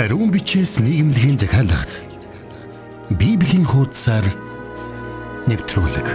Ариун бичээс нийгэмлэгийн захиалгад Библийн хуудасаар нэвтрүүлэг.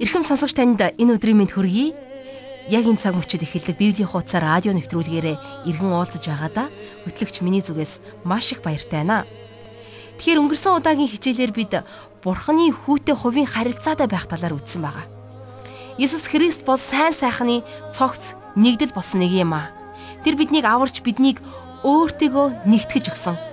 Ирхэм сонсогч танд энэ өдрийн мэнд хүргэе. Яг энэ цаг мөчид эхэлдэг Библийн хуудасаар радио нэвтрүүлгээрээ иргэн уулзаж байгаадаа хөтлөгч миний зүгээс маш их баяртай байна. Тэгэхээр өнгөрсөн удаагийн хичээлээр бид Бурхны хүүтэй хувийн харилцаатай байх талаар үзсэн байгаа. Есүс Христ бол сайн сайхны цогц нэгдэл болсон нэг юм аа. Тэр биднийг аварч биднийг өөртөөгөө нэгтгэж өгсөн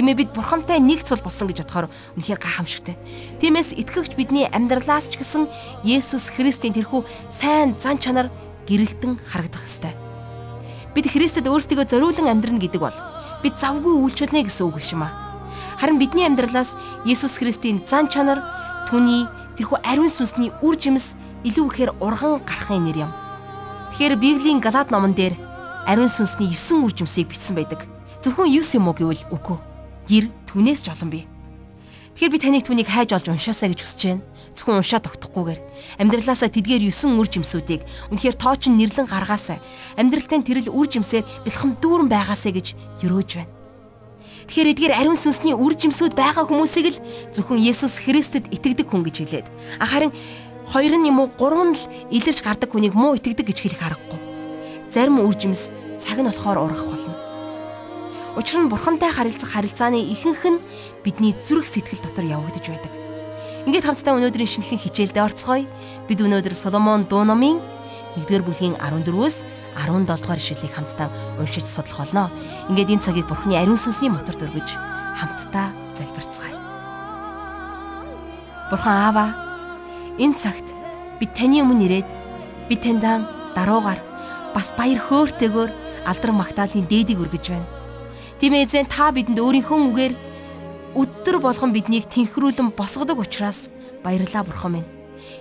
Тиймээ бид бурхантай нэг цул болсон гэж бодохоор үнэхээр гайхамшигтай. Тиймээс итгэгч бидний амьдралаас ч гэсэн Есүс Христийн тэрхүү сайн зан чанар гэрэлтэн харагдах ёстой. Бид Христэд өөрсдийгөө зориулан амьдрна гэдэг бол бид завгүй үйлчлэнэ гэсэн үг шим аа. Харин бидний амьдралаас Есүс Христийн зан чанар түүний тэрхүү ариун сүнсний үр жимс илүү ихээр урган гарахын нэр юм. Тэгэхээр Библийн Галаад номон дээр ариун сүнсний 9 үр жимсийг бичсэн байдаг. Зөвхөн 9 юм уу гэвэл үгүй гэр түнээс жолон бий. Тэгэхээр би таныг түүнийг хайж олж уншаасаа гэж хүсэж байна. Зөвхөн уншаад тогтохгүйгээр амьдралаасаа тэдгээр 9 үр жимсүүдийг үнэхээр тоочин нэрлэн гаргаасаа амьдралтай тэрэл үр жимсээр бэлхэм дүүрэн байгаасаа гэж өрөөж байна. Тэгэхээр эдгээр ариун сүнсний үр жимсүүд байгаа хүмүүсийг л зөвхөн Есүс Христэд итгэдэг хүн гэж хэлээд харин хоёр нь юм уу гурван л илэрч гардаг хүнийг муу итгэдэг гэж хэлэх аргагүй. Зарим үр жимс цаг нь болохоор ургах болно. Учир нь бурхантай харилцах харилцааны ихэнх нь бидний зүрх сэтгэл дотор явагдаж байдаг. Ингээд хамтдаа өнөөдрийн шинэхэн хичээлдээ орцгоё. Бид өнөөдөр Соломон дуу номын 1-р бүлгийн 14-өөс 17 дугаар ишлэлийг хамтдаа уншиж судлах болно. Ингээд энэ цагийг Бурхны ариун сүнсний мотор дөргөж хамтдаа залбирцгаая. Бурхан Аава, энэ цагт бид таны өмнө ирээд би таньдаа даруугаар бас баяр хөөртэйгээр алдар магтаалын дээдийг өргөж байна Тийм эзэн та бидэнд өөрийнхөө үгээр өдөр болгон биднийг тэнхрүүлэн босгодог учраас баярлалаа бурхан минь.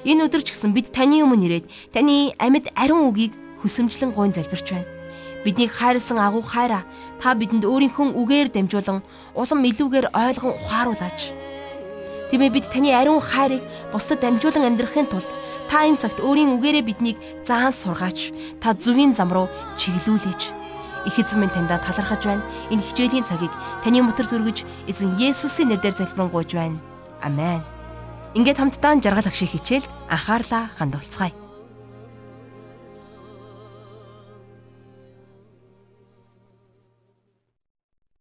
Энэ өдөр ч гэсэн бид таны өмнө ирээд таны амьд ариун үгийг хөсөмжлөн гойн залбирч байна. Биднийг хайрлсан агуу хайраа та бидэнд өөрийнхөө үгээр дамжуулан улам илүүгээр ойлгон ухааруулаач. Тиймээ бид таны ариун хайрыг бусдад дамжуулан амьдрахын тулд та энэ цагт өөрийн үгээрээ биднийг заан сургаач. Та зүвийн зам руу чиглүүлээч Их эзэн минь таньдаа талархаж байна. Энэ хичээлийн цагийг таны мотор зүргэж эзэн Есүсийн нэрээр залбирanгуйж байна. Амен. Ингээд хамтдаа жаргал агшиг хичээлд анхаарлаа хандуулцгаая.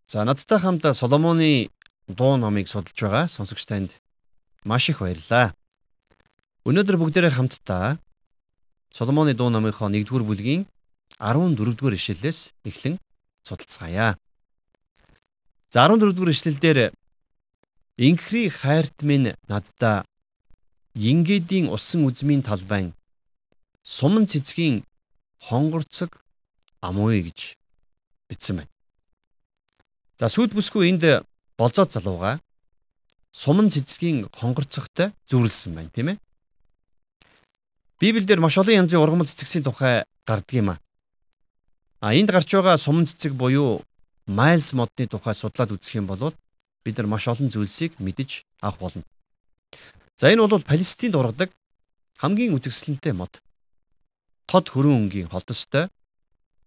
За надтай хамт Соломоны дуу номыг судалж байгаа сонсогч танд маш их баярлалаа. Өнөөдөр бүгдээрээ хамтдаа Соломоны дуу номынхоо 1-р бүлгийн 14 дугаар ишлэлээс эхлэн судалцгаая. За 14 дугаар ишлэлдэр Инхри хайрт минь наддаа Ингээдийн усан үзмийн талбайн суман цэцгийн хонгорцог амууя гэж бичсэн байна. За сүйд бүсгүй энд болзоод залууга суман цэцгийн хонгорцогтой зүйрлсэн байна тийм ээ. Библиэлд маш олон янзын ургамал цэцгийн тухай гардаг юм а. А энд гарч байгаа суман цэцэг буюу Miles модны тухай судлаад үзэх юм бол бид нар маш олон зүйлсийг мэдэж авах болно. За энэ бол Палестинд ургадаг хамгийн үзэсгэлэнтэй мод. Тод хөрөн өнгийн холдостой,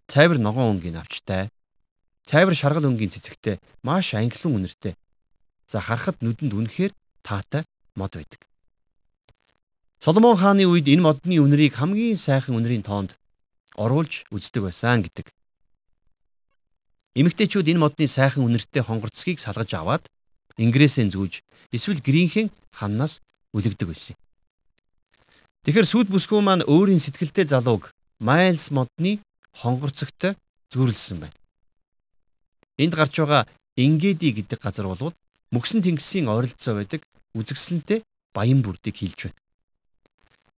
цайвар ногоон өнгийн авчтай, цайвар шаргал өнгийн цэцэгтэй, маш ангилан үнэртэй. За харахад нүдэнд үнэхээр таатай мод байдаг. Соломон хааны үед энэ модны үнэрийг хамгийн сайхан үнэрийн тоонд оруулж үздэг байсан гэдэг. Эмэгтэйчүүд энэ модны сайхан үнэртэй хонгорцгийг салгаж аваад ингрээсээ зүүж эсвэл гринхэн ханнаас үлэгдэг байсан. Тэгэхээр сүд бүсгүй маань өөрийн сэтгэлтэй залууг Майлс модны хонгорцогтой зүйрлсэн байна. Энд гарч байгаа Ингээди гэдэг газар болвол мөксөн тэнгисийн ойролцоо байдаг үзэсгэлэнтэй баян бүрдийг хилж байна.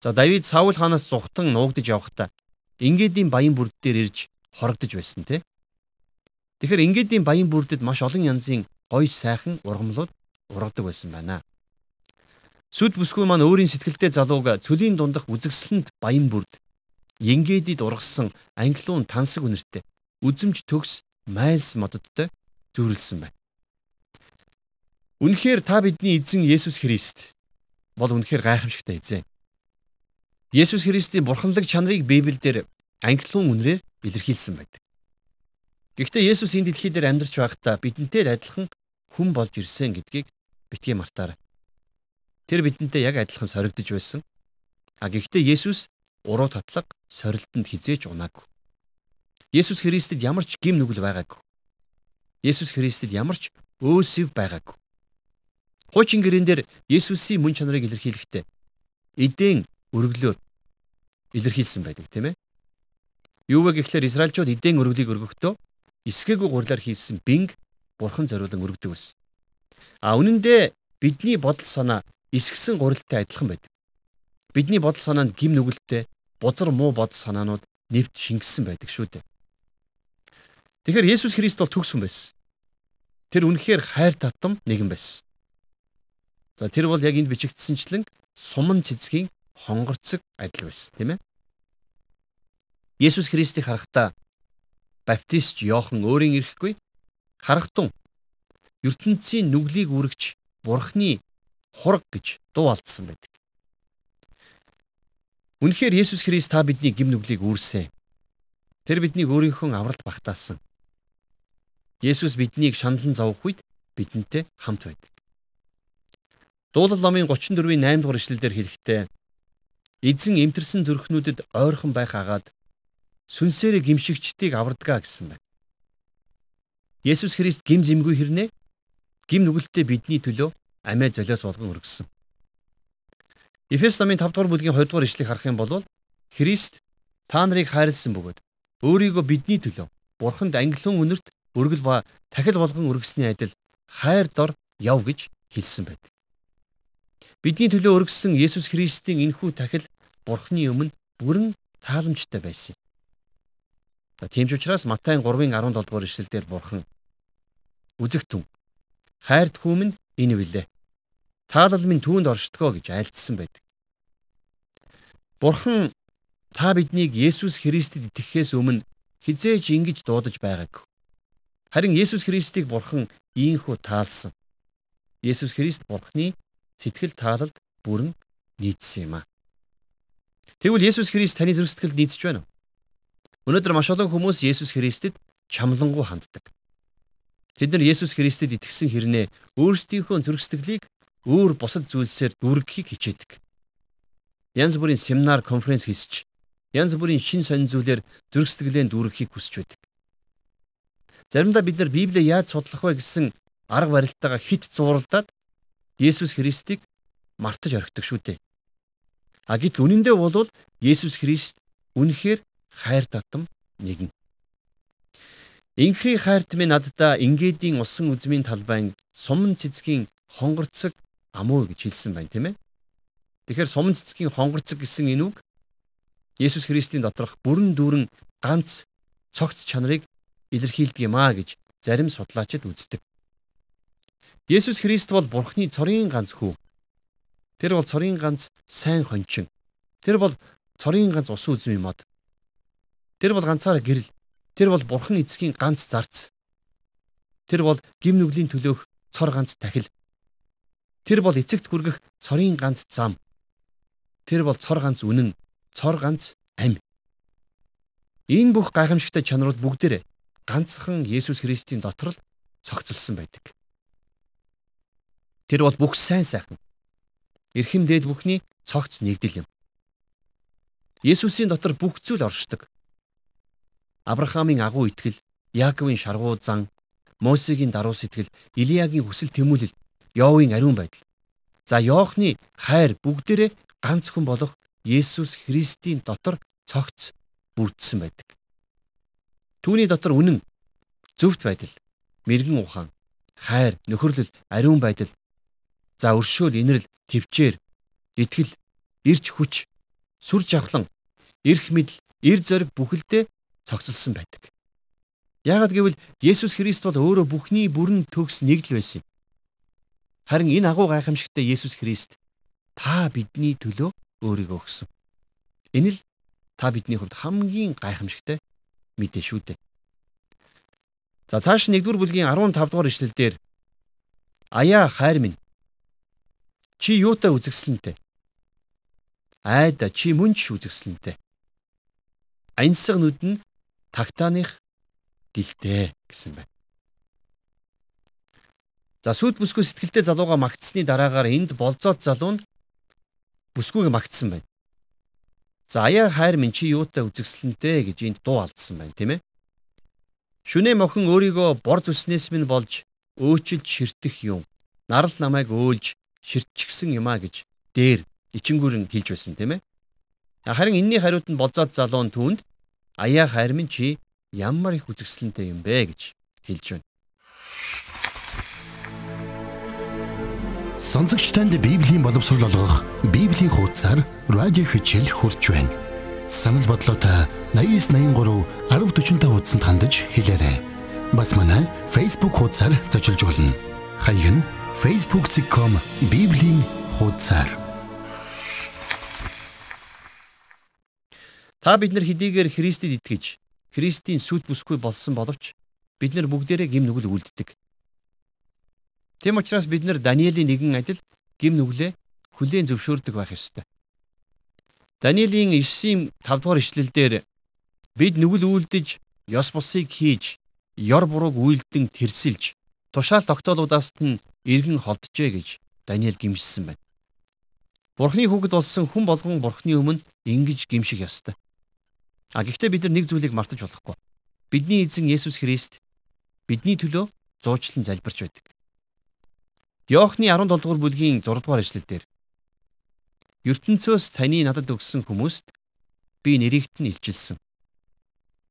За Давид Саул хаанаас зүхтан нуугдж явхдаа ингээдийн баян бүрд дээр ирж хорогдож байсан те. Тэгэхээр ингээдийн баян бүрдэд маш олон янзын гоё сайхан ургамлууд ургадаг байсан байна. Сүд бүсгүй маань өөрийн сэтгэлдээ залууг цөлийн дундах үзэгсэлэнд баян бүрд Ингээдид ургасан англиун тансаг үнэртэй үзэмж төгс майлс мододтой зүйрлсэн байна. Үнэхээр та бидний эзэн Есүс Христ бол үнэхээр гайхамшигтай эзэн. Есүс Христийн бурханлаг чанарыг Библиэлд англиун үнрээр илэрхийлсэн байдаг. Гэхдээ Есүс энэ дэлхий дээр амьдарч байхдаа бидэнтэй адилхан хүн болж ирсэн гэдгийг битгий мартаарай. Тэр бидэнтэй яг адилхан соригдож байсан. А гэхдээ Есүс уруу татлаг сорилтонд хизээж унаагүй. Есүс Христэд ямар ч гим нүгэл байгаагүй. Есүс Христэд ямар ч өөсөв байгаагүй. Хуучин гэрэн дээр Есүсийн мөн чанарыг илэрхийлэхдээ эдэн өргөлөөр илэрхийлсэн байдаг тийм ээ. Юу вэ гэхлээр Израильчууд эдэн өргөлийг өргөхдөө эсгээгүй гурлаар хийсэн бинг бурхан зориулан өргөдөг байсан. А үнэн дээр бидний бодол санаа эсгсэн гурилтай адилхан байдаг. Бидний бодол санаанд гим нүгэлтэй бузар муу бодол санаанууд нэвт шингэсэн байдаг шүү дээ. Тэгэхээр Есүс Христ бол төгс хүн байсан. Тэр үнэхээр хайр татам нэгэн байсан. За тэр бол яг энд бичигдсэнчлэн суман цэцгийн хонгорцог адил байсан, тийм ээ. Есүс Христийг харахтаа баптист Йохан өөрийн ирэхгүй харахтун ертөнцийн нүглийг үргэж бурхны хураг гэж дуу алдсан байдаг. Үнэхээр Есүс Христ та бидний гим нүглийг үүрсэн. Тэр биднийг өөрийнхөө авралт багтаасан. Есүс биднийг шаналн зовх үед бидэнтэй хамт байдаг. Дуулал номын 34-ийн 8 дугаар ишлэлдэр хэлэхдээ эзэн эмтэрсэн зүрхнүүдэд ойрхон байх агаад сүнсээрээ гимшигчдийг авардгаа гэсэн байна. Есүс Христ гим зэмгүй хэрнээ гим нүгэлтэд бидний төлөө амиа золиос болгон өргөссөн. Эфес намын 5 дугаар бүлгийн 20 дугаар ишлэгийг харах юм бол Христ та нарыг хайрлсан бөгөөд өөрийгөө бидний төлөө Бурханд ангилан үнэрт өргөл ба тахил болгон өргөсний адил хайр дор яв гэж хэлсэн байдаг. Бидний төлөө өргөссөн Есүс Христийн энхүү тахил Бурхны өмнө бүрэн тааламжтай байсан. За тийм ч учраас Матай 3-ын 17 дугаар ишлэлдэр бурхан үзэгтэн хайрт хүмүн энэ билээ. Таалал минь түүнд оршдгоо гэж айлдсан байдаг. Бурхан та биднийг Есүс Христэд итгэхээс өмнө хизээж ингэж дуудаж байгаагүй. Харин Есүс Христийг Бурхан ийхүү таалсан. Есүс Христ Бурханы сэтгэл таалалд бүрэн нийцсэн юм а. Тэгвэл Есүс Христ таны зүрх сэтгэлд нийцж байна уу? Өнөөдөр маш олон хүмүүс Есүс Христэд чамлангуй ханддаг. Тэд нар Есүс Христэд итгэсэн хэрнээ өөрсдийнхөө зүрх сэтгэлийг өөр бусад зүйлсээр дүүргэхийг хичээдэг. Янз бүрийн семинар, конференц хийсч, янз бүрийн шин сонин зүйлээр зүрх сэтгэлээ дүүргэхийг хүсэж байдаг. Заримдаа бид нар Библийг яаж судлах вэ гэсэн арга барилтайгаа хит зууралдаад Есүс Христийг мартаж орхидог шүү дээ. А гэтэл үнэн дээр бол Есүс Христ үнэхээр хайр татам нэгэн. Инхри хайрт минь наддаа ингээдийн усан үзмийн талбайн суман цэцгийн хонгорцог амуу гэж хэлсэн байна тийм ээ. Тэгэхээр суман цэцгийн хонгорцог гэсэн энэ үг Есүс Христийн доторх бүрэн дүүрэн ганц цогц чанарыг илэрхийлдэг юм аа гэж зарим судлаачид үздэг. Есүс Христ бол Бурхны цорын ганц хүү. Тэр бол цорын ганц сайн хончин. Тэр бол цорын ганц ус үзмийн мод. Тэр бол ганцаараа гэрэл. Тэр бол Бурхан эцгийн ганц зарц. Тэр бол гим нүглийн төлөөх цор ганц тахил. Тэр бол эцэгт хүргэх цорын ганц зам. Тэр бол цор ганц үнэн, цор ганц ам. Энэ бүх гайхамшигтай чанарууд бүгдээрээ ганцхан Есүс Христийн дотор л цогцолсон байдаг. Тэр бол бүх сайн сайхан. Эрхэм дээд бүхний цогц нэгдэл юм. Есүсийн дотор бүх зүйл оршдог. Авраамийн агуу итгэл, Яаковын шаргуу зан, Мосегийн даруй сэтгэл, Илиягийн хүсэл тэмүүлэл, Йовын ариун байдал. За Йоохны хайр бүгдээрээ ганц хүн болох Есүс Христийн дотор цогц бүрдсэн байдаг. Түүний дотор үнэн, зөвхт байдал, мэрэгэн ухаан, хайр, нөхөрлөл, ариун байдал, за өршөөл, инэрл, төвчээр, итгэл, ирч хүч, сүр жавхлан, эрх мэдэл, эр зориг бүхэлдээ цогцолсон байдаг. Яагад гэвэл Есүс Христ бол өөрөө бүхний бүрэн төгс нэг л байсан юм. Харин энэ агуу гайхамшигтай Есүс Христ та бидний төлөө өөрийгөө өгсөн. Энэ л та бидний хувьд хамгийн гайхамшигтай мэдээ шүү дээ. За цааш 1-р бүлгийн 15 дугаар ишлэлдэр Аяа хайр минь чи юутай үзэгсэлэнтэй? Айда чи мөн ч үзэгсэлэнтэй. Аянсаг нүд нь тагтааных гэлтэй гэсэн байна. За сүд бүсгүй сэтгэлдээ залууга магтсны дараагаар энд болзоод залуу нь бүсгүйг магтсан байна. За аяа хайр минь чи юутай үзэгсэлэнтэй гэж энд дуу алдсан байна тийм ээ. Шүнээ мохон өөрийгөө бор зүснээс минь болж өөчилж ширтэх юм. Нарал намайг өөлж ширтчихсэн юмаа гэж дээр ичингүүрэн хэлж байсан тийм ээ. Харин энэний хариуд нь болзоод залуун түүнд аяа хайр минь чи ямар их үзэсгэлэнтэй юм бэ гэж хэлж байна. Сонсогч танд Библийн боловсрол олгох Библийн хуудасар радио хичээл хурж байна. Санал бодлоотой 8983 1045 хуудсанд хандаж хэлээрэй. Бас манай Facebook хуудасар зочилж болно. Хаяг нь facebook.com библийн хуудасар. Та бид нар хэдийгээр Христэд итгэж Христийн сүт бүсгүй болсон боловч бид нар бүгдээрээ гим нүгэл үлддэг. Тэм учраас бид нар Даниэлийн нэгэн адил гим нүглээ хүлээн зөвшөөрдөг байх ёстой. Даниэлийн 9-ийн 5 дугаар ишлэлдэр бид нүгэл үлдэж ёс бусыг хийж ёр бурууг үйлдэн тэрсэлж тушаал тогтоолуудаас нь иргэн холджээ гэж Даниэл гимшсэн байна. Бурхны хүүхэд болсон хүн болгон Бурхны өмнө ингэж гимших ёстой. А гэхдээ бид нар нэг зүйлийг мартаж болохгүй. Бидний эзэн Есүс Христ бидний төлөө зуучлан залбирч байдаг. Иохны 17 дугаар бүлгийн 6 дугаар эшлэлдэр ертөнцөөс таны надад өгсөн хүмүүст би нэрийгт нь илчилсэн.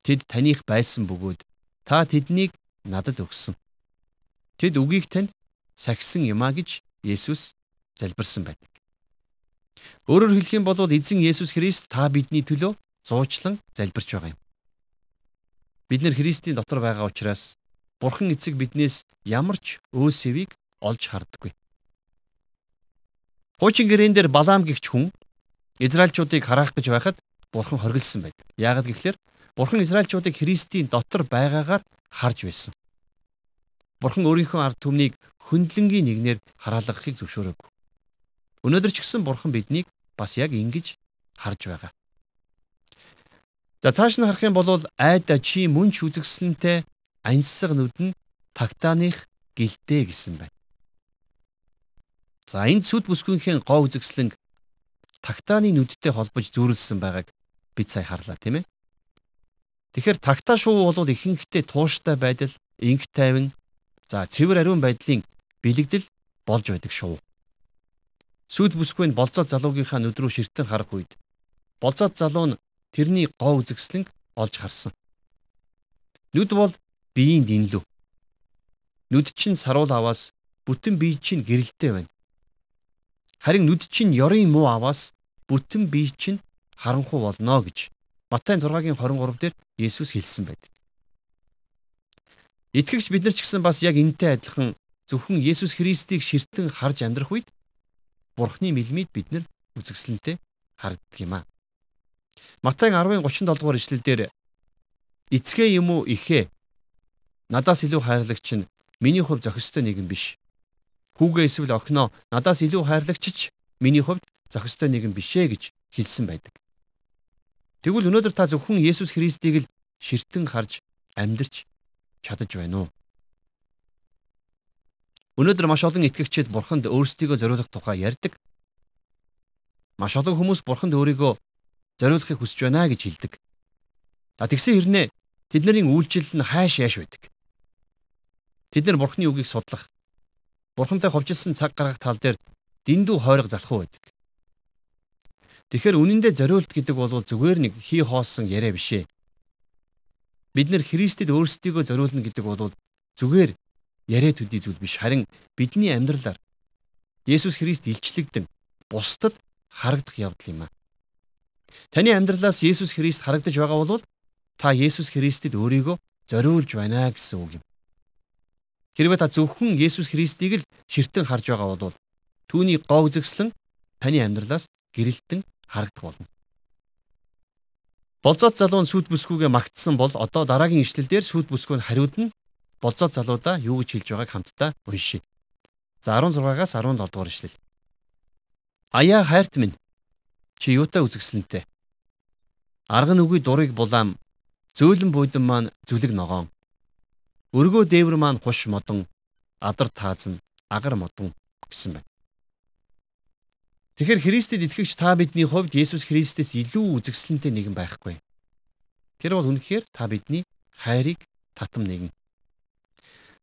Тэд таних байсан бөгөөд та тэднийг надад өгсөн. Тэд үгийг танд сахисан юмаа гэж Есүс залбирсан байдаг. Өөрөөр хэлэх юм бол эзэн Есүс Христ та бидний төлөө зуучлан залбирч байгаа юм. Бид нэр Христийн дотор байгаа учраас Бурхан эцэг биднээс ямар ч өө сэвийг олж харддаггүй. Хуучин гэрээн дээр Балаам гихч хүн Израильчуудыг хараах гэж байхад Бурхан хоригдсан байдаг. Яагаад гэвэл Бурхан Израильчуудыг Христийн дотор байгаагаар харж байсан. Бурхан өөрийнхөө ард түмнийг хөндлөнгийн нэгнээр хараалгахыг зөвшөөрөөгүй. Өнөөдөр ч гэсэн Бурхан биднийг бас яг ингэж харж байгаа. За цааш нь харах юм бол айда чи мөн ч үзэгсэлэнтэй ансаг нүд нь тагтааных гэлтэй гэсэн байна. За энд сүд бүсгүйнхэн гоо үзэгслэн тагтааны нүдтэй холбож зүүрлсэн байгааг бид сая харлаа тийм ээ. Тэгэхээр тагтаа шуу бол ихэнхдээ тууштай байдал, инх тайван, за цэвэр ариун байдлын бэлэгдэл болж байдаг шуу. Сүд бүсгүй нь болцоо залуугийнхаа нүд рүү ширтэн харах үед болцоо залуу нь тэрний гоо үзэгслэн олж харсан. Нүд бол биеийн динлүү. Нүд чинь саруул аваас бүтэн бие чинь гэрэлтэй байна. Харин нүд чинь ёрын муу аваас бүтэн бие чинь харанхуй болно гэж Матай 6-гийн 23 дээр Есүс хэлсэн байдаг. Итгэгч бид нар ч гэсэн бас яг энтэй адилхан зөвхөн Есүс Христийг ширтэн харж амьдрах үед Бурхны мэлмид бид нар үзэгсэлэнтэй харагддаг юм аа. Матай 10-ын 37 дугаар ишлэлдэр эцгээ юм уу ихээ надаас илүү хайрлагч нь миний хувь зохистой нэгэн биш. Хүүгээ эсвэл охиноо надаас илүү хайрлагч ч миний хувьд зохистой нэгэн бишээ гэж хэлсэн байдаг. Тэгвэл өнөөдөр та зөвхөн Есүс Христийг л ширтэн харж амьдрч чадаж байна уу? Өнөөдөр маш олон итгэгчид бурханд өөрсдийгөө зориулах тухай ярьдаг. Маш олон хүмүүс бурханд өөрийгөө зориулахыг хүсэж байна гэж хэлдэг. За тэгсэн хэрнээ тэдний үйлчлэл нь хайш яаш байдаг. Тэд нар бурхны үгийг судлах, бурхантай ховжилсан цаг гаргах тал дээр дэндүү хойрог залхуу байдаг. Тэгэхээр үнэндээ зориулт гэдэг бол зүгээр нэг хий хоосон яриа биш ээ. Бид нэр Христэд өөрсдийгөө зориулна гэдэг бол зүгээр яриа төдий зүйл биш харин бидний амьдралаар Есүс Христ илчлэгдэн бусдад харагдах явдал юм аа. Таны амьдралаас Есүс Христ харагдаж байгаа бол та Есүс Христэд өөрийгөө зориулж байна гэсэн үг юм. Хэрвээ та зөвхөн Есүс Христийг л ширтэн харж байгаа бол түүний гоо үзэгслэн таны амьдралаас гэрэлтэн харагдах болно. Болзоот залуу нь сүд бүсгүйгээ магтсан бол одоо дараагийн ишлэлдэр сүд бүсгүй нь хариуд нь болзоот залуудаа юу гэж хэлж байгааг хамтдаа уншийе. За 16-аас 17 дугаар ишлэл. Аяа хайрт минь чи юутай үзэгсэлнтэй. Арга нүгий дурыг булаам зөөлөн буудан маань зүлэг ногоон. Өргөө дээвэр маань хуш модон адар таазан агар модон гэсэн байна. Тэгэхээр Христэд итгэгч та бидний хувьд Есүс Христэс илүү үзэгсэлнтэй нэгэн байхгүй. Тэр бол үнэхээр та бидний хайрыг татам нэгэн.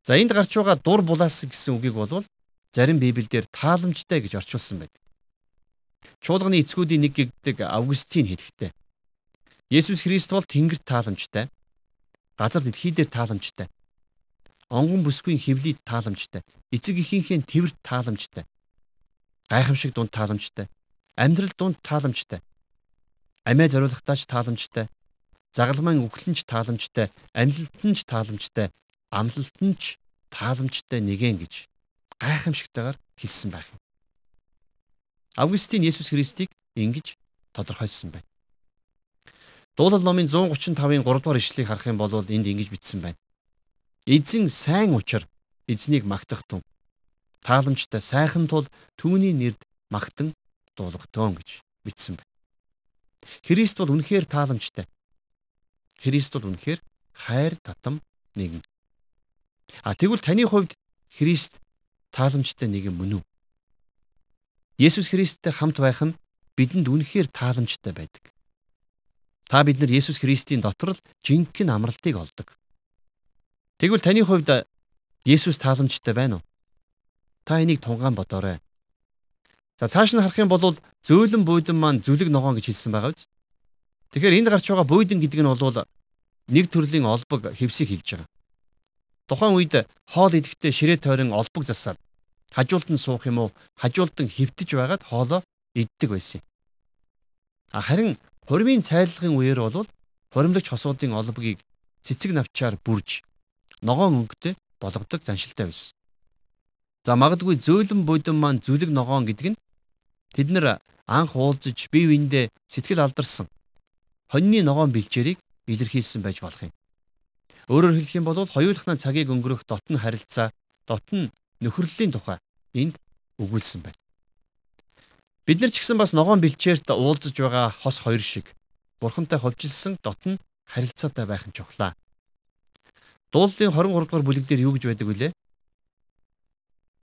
За энд гарч байгаа дур булаас гэсэн үгийг бол зарим Библиэлд тааламжтай гэж орчуулсан байдаг. Чуулганы эцгүүдийн нэг гэгдэг Августин хэлэхдээ Есүс Христ бол Тэнгэрт тааламжтай. Газар дэлхий дээр тааламжтай. Онгон бүсгүй хөвлөд тааламжтай. Эцэг эхийнхээ тэрвэрт тааламжтай. Гайхамшиг дунд тааламжтай. Амьдрал дунд тааламжтай. Амиа зориулахтаач тааламжтай. Загалмайн үхлэнч тааламжтай. Анилтанч тааламжтай. Амлалтанч тааламжтай нэгэн гэж гайхамшигтайгаар хэлсэн байх. Августин Есүс Христийг ингэж тодорхойлсон байна. Дуулал номын 135-ын 3 дугаар ишлэгийг харах юм бол энд ингэж бичсэн байна. Эзэн сайн учир эзнийг магтах тун. Тааламжтай сайхан тул түүний нэрд магтан дуулгатон гэж бичсэн байна. Христ бол үнэхээр тааламжтай. Христ бол үнэхээр хайр татам нэгэн. А тэгвэл таны хувьд Христ тааламжтай нэг юм мөн үү? Есүс Христтэй хамт байх нь бидэнд үнэхээр тааламжтай байдаг. Та бид нар Есүс Христийн дотор л жинхэнэ амралтыг олдог. Тэгвэл таны хувьд Есүс тааламжтай байна уу? Та энийг тунгаан бодоорой. За цааш нь харах юм бол зөөлөн буудан маань зүлэг ногоон гэж хэлсэн байгаа биз? Тэгэхээр энд гарч байгаа буудан гэдэг нь бол нэг төрлийн олбог хевсийг хэлж байгаа. Тухайн үед хоол идэхдээ ширээ тойрон олбог засаад хажуулт нь суух юм уу хажуултан хөвтөж байгаад хоолоо иддэг байсан. А харин хуримын цайлгын үеэр бол хуримлагч хосуудын олбогийг цэцэг навчаар бүрж ногоон өнгөтэй болгодог заншилтай байсан. За магадгүй зөөлөн будин маань зүлэг ногоон гэдэг нь тэд нар анх уулзаж бие биендээ сэтгэл алдарсан хоньны ногоон бэлчээрийг илэрхийлсэн байж болох юм. Өөрөөр хэлэх юм бол хоёулахны цагийг өнгөрөх дотн харилцаа, дотн нөхөрлөлийн тухай энд өгүүлсэн байна. Бид нар ч гэсэн бас ногоон бэлчээрт уулзаж байгаа хос хоёр шиг бурхантай ховжилсан дотн харилцаатай байх нь чухлаа. Дууллын 23 дугаар бүлэг дээр юу гэж байдаг вүлээ?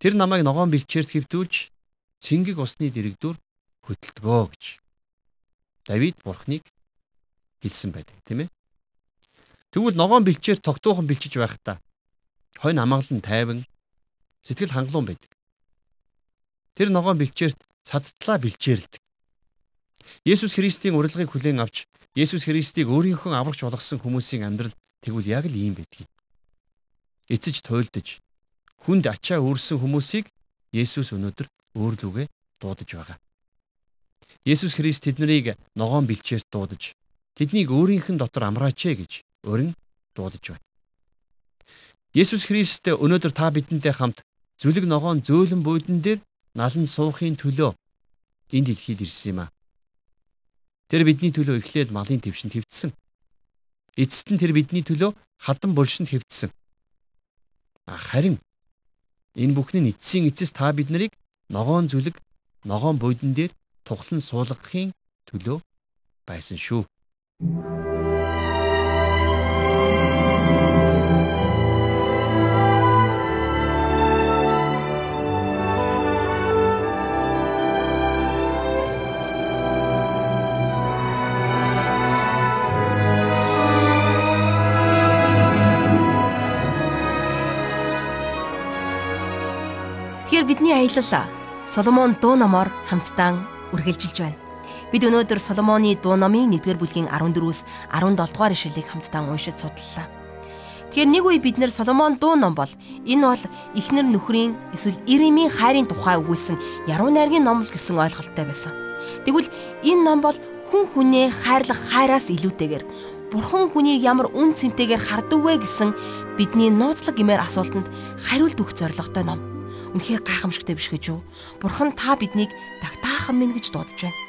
Тэр намайг ногоон бэлчээрт хэвтүүлж цэнгэг усны дэрэгдүр хөтөлдгөө гэж Давид бурхныг хэлсэн байдаг тийм ээ. Тэгвэл ногоон бэлчээр тогтуухан бэлчиж байхдаа хонь амгалан тайван сэтгэл хангалуун байдаг. Тэр ногоон бэлчээрт цадтлаа бэлчээрэлдэг. Есүс Христийн урилгыг хүлээн авч Есүс Христийг өөрийнхөө аврагч болгосон хүмүүсийн амьдрал тэгвэл яг л ийм байдгийг. Эцэж туйлдж хүнд ачаа өөрсөн хүмүүсийг Есүс өнөөдөр өөрлөгөө дуудаж байгаа. Есүс Христ тэднийг ногоон бэлчээрт дуудаж тэднийг өөрийнх нь дотор амраач ээ гэж өрн дуудаж байна. Есүс Христ өнөөдөр та бидэнтэй хамт зүлэг ногоон зөөлөн буудан дээр налан суухын төлөө энэ дэлхийд ирсэн юм а. Тэр бидний төлөө эхлээд малын твшинд хэвдсэн. Эцэст нь тэр бидний төлөө хадан булшинд хэвдсэн. Харин энэ бүхний эцсийн эцэс та бид нарыг ногоон зүлэг ногоон буудан дээр тухлан суулгахын төлөө байсан шүү. Аялал Соломон дуу номоор хамтдаа үргэлжилж байна. Бид өнөөдөр Соломоны дуу номын 1-р бүлгийн 14-өөс 17 дугаар ишлэлийг хамтдаа уншиж судлаа. Тэгэхээр нэг үе бид нэр Соломон дуу ном бол энэ бол эхнэр нөхрийн эсвэл иремийн хайрын тухай өгүүлсэн яруу найргийн ном л гэсэн ойлголттой байсан. Тэгвэл энэ ном бол хүн хүнээ хайрлах хайраас илүүтэйгээр Бурхан хүнийг ямар үн цэнтэйгээр хардаг вэ гэсэн бидний нууцлаг гэмээр асуултанд хариулт өгөх зорилготой ном. Үнэхээр гайхамшигтай биш гэж юу? Бурхан та биднийг тагтаахан минь гэж дуудаж байна.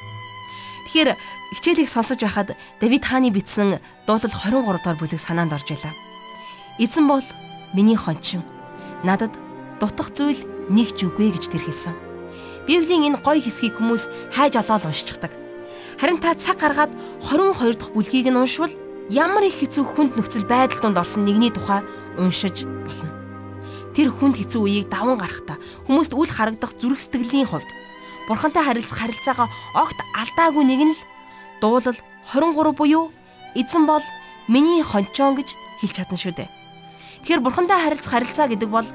Тэгэхээр хичээлийг сонсож байхад Давид хааны бичсэн дуулал 23 дугаар бүлэг санаанд орж илаа. Эзэн бол миний хончин. Надад дутах зүйл нэг ч үгүй гэж тэр хэлсэн. Библийн энэ гоё хэсгийг хүмүүс хайж олоод уншчихдаг. Харин та цаг гаргаад 22 дахь бүлгийг нь уншвал ямар их хэцүү хүнд нөхцөл байдал донд орсон нэгний тухай уншиж болно. Тэр хүнд хэцүү үеийг даван гарахтаа хүмүүст үл харагдах зүрх сэтгэлийн хувьд бурхантай харилцах харилцаагаа огт алдаагүй нэг нь л дуулал 23 буюу эзэн бол миний хончоон гэж хэлж чадна шүү дээ. Тэгэхээр бурхантай харилцах харилцаа гэдэг бол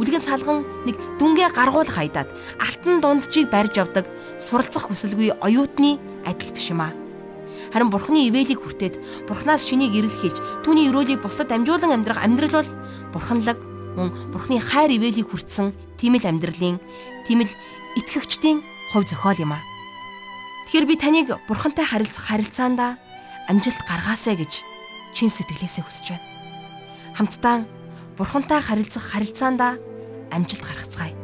үлгэн салган нэг дүнгээ гаргуул хайдаад алтан дунджийг барьж явдаг суралцах хүсэлгүй оюутны адил биш юм аа. Харин бурхны ивэлийг хүртээд бурхнаас чинийг эргэлхийлж түүний өрөөлийг бусдад амжуулан амьдрах амьдрал бол бурханлаг мөн бурхны хайр ивэлийг хүртсэн тийм л амьдралын тийм л итгэгчдийн хувь зохиол юм аа. Тэгэхээр би таныг бурхантай харилцах харилцаанда амжилт гаргаасай гэж чин сэтгэлээсээ хүсэж байна. Хамтдаа бурхантай харилцах харилцаанда амжилт гаргацгаая.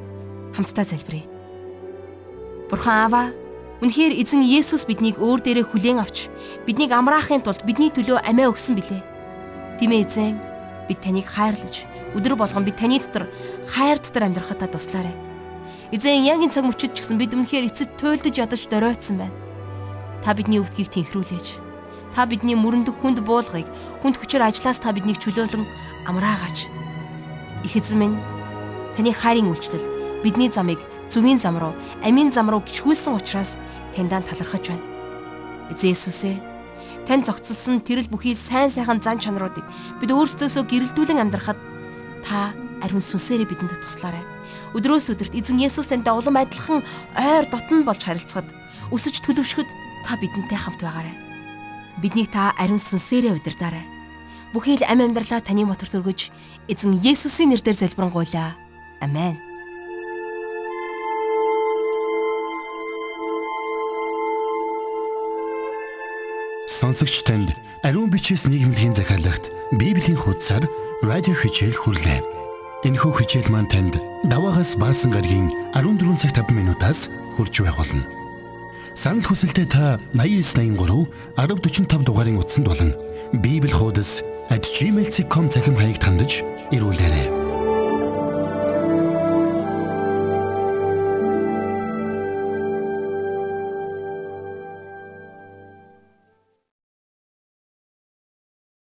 Хамтдаа залбирая. Бурхан Аава, үнэхээр эзэн Есүс биднийг өөр дээрээ хүлээн авч биднийг амраахын тулд бидний төлөө амиа өгсөн билээ. Тимээ эзэн, бид таныг хайрлаж, өдөр болгон бид таны дотор хайр дотор амьдрахад туслаарай. Эзэн яг энэ цаг мөчид ч гэсэн бид өмнөхөр эцэд туйлдж ядаж доройтсон байна. Та бидний өвдгийг тэнхрүүлээч. Та бидний мөрөндөх хүнд буулгыг хүнд хүчээр ажиллаас та биднийг чөлөөлөн амраагаач. Их эзэн минь таны хайрын үйлчлэл бидний замыг зүвийн зам руу, амийн зам руу гიშгүүлсэн учраас таньдаа талархаж байна. Эзэн Есүсээ тань зогцолсон тэрл бүхий сайн сайхан зан чанаруудыг бид өөрсдөөсөө гэрэлдүүлэн амьдрахад та ариун сүнсээрээ бидэнд туслаарай өдрөөс өдөрт эзэн Есүс тантай улам адилхан ойр дотн болж харилцахад өсөж төлөвшөхөд та бидэнтэй хамт байгаарай. Биднийг та ариун сүнсээрээ удирдаарай. Бүхий л ам амьдралаа таны мотор төргөж эзэн Есүсийн нэрээр залбирanгуйлаа. Амен. Сонсогч танд ариун бичээс нийгэмлэгийн захиалагт Библийн хуудасаар радио хичээл хүрлээ. Энэхүү хичээл маань танд даваагаас баасан гарагийн 14 цаг 5 минутаас хүрч байх болно. Санал хүсэлтээ та 8983 1045 дугаарын утсанд болон Библи хуудас @gmail.com захим хаяг тандж ирүүлээрэй.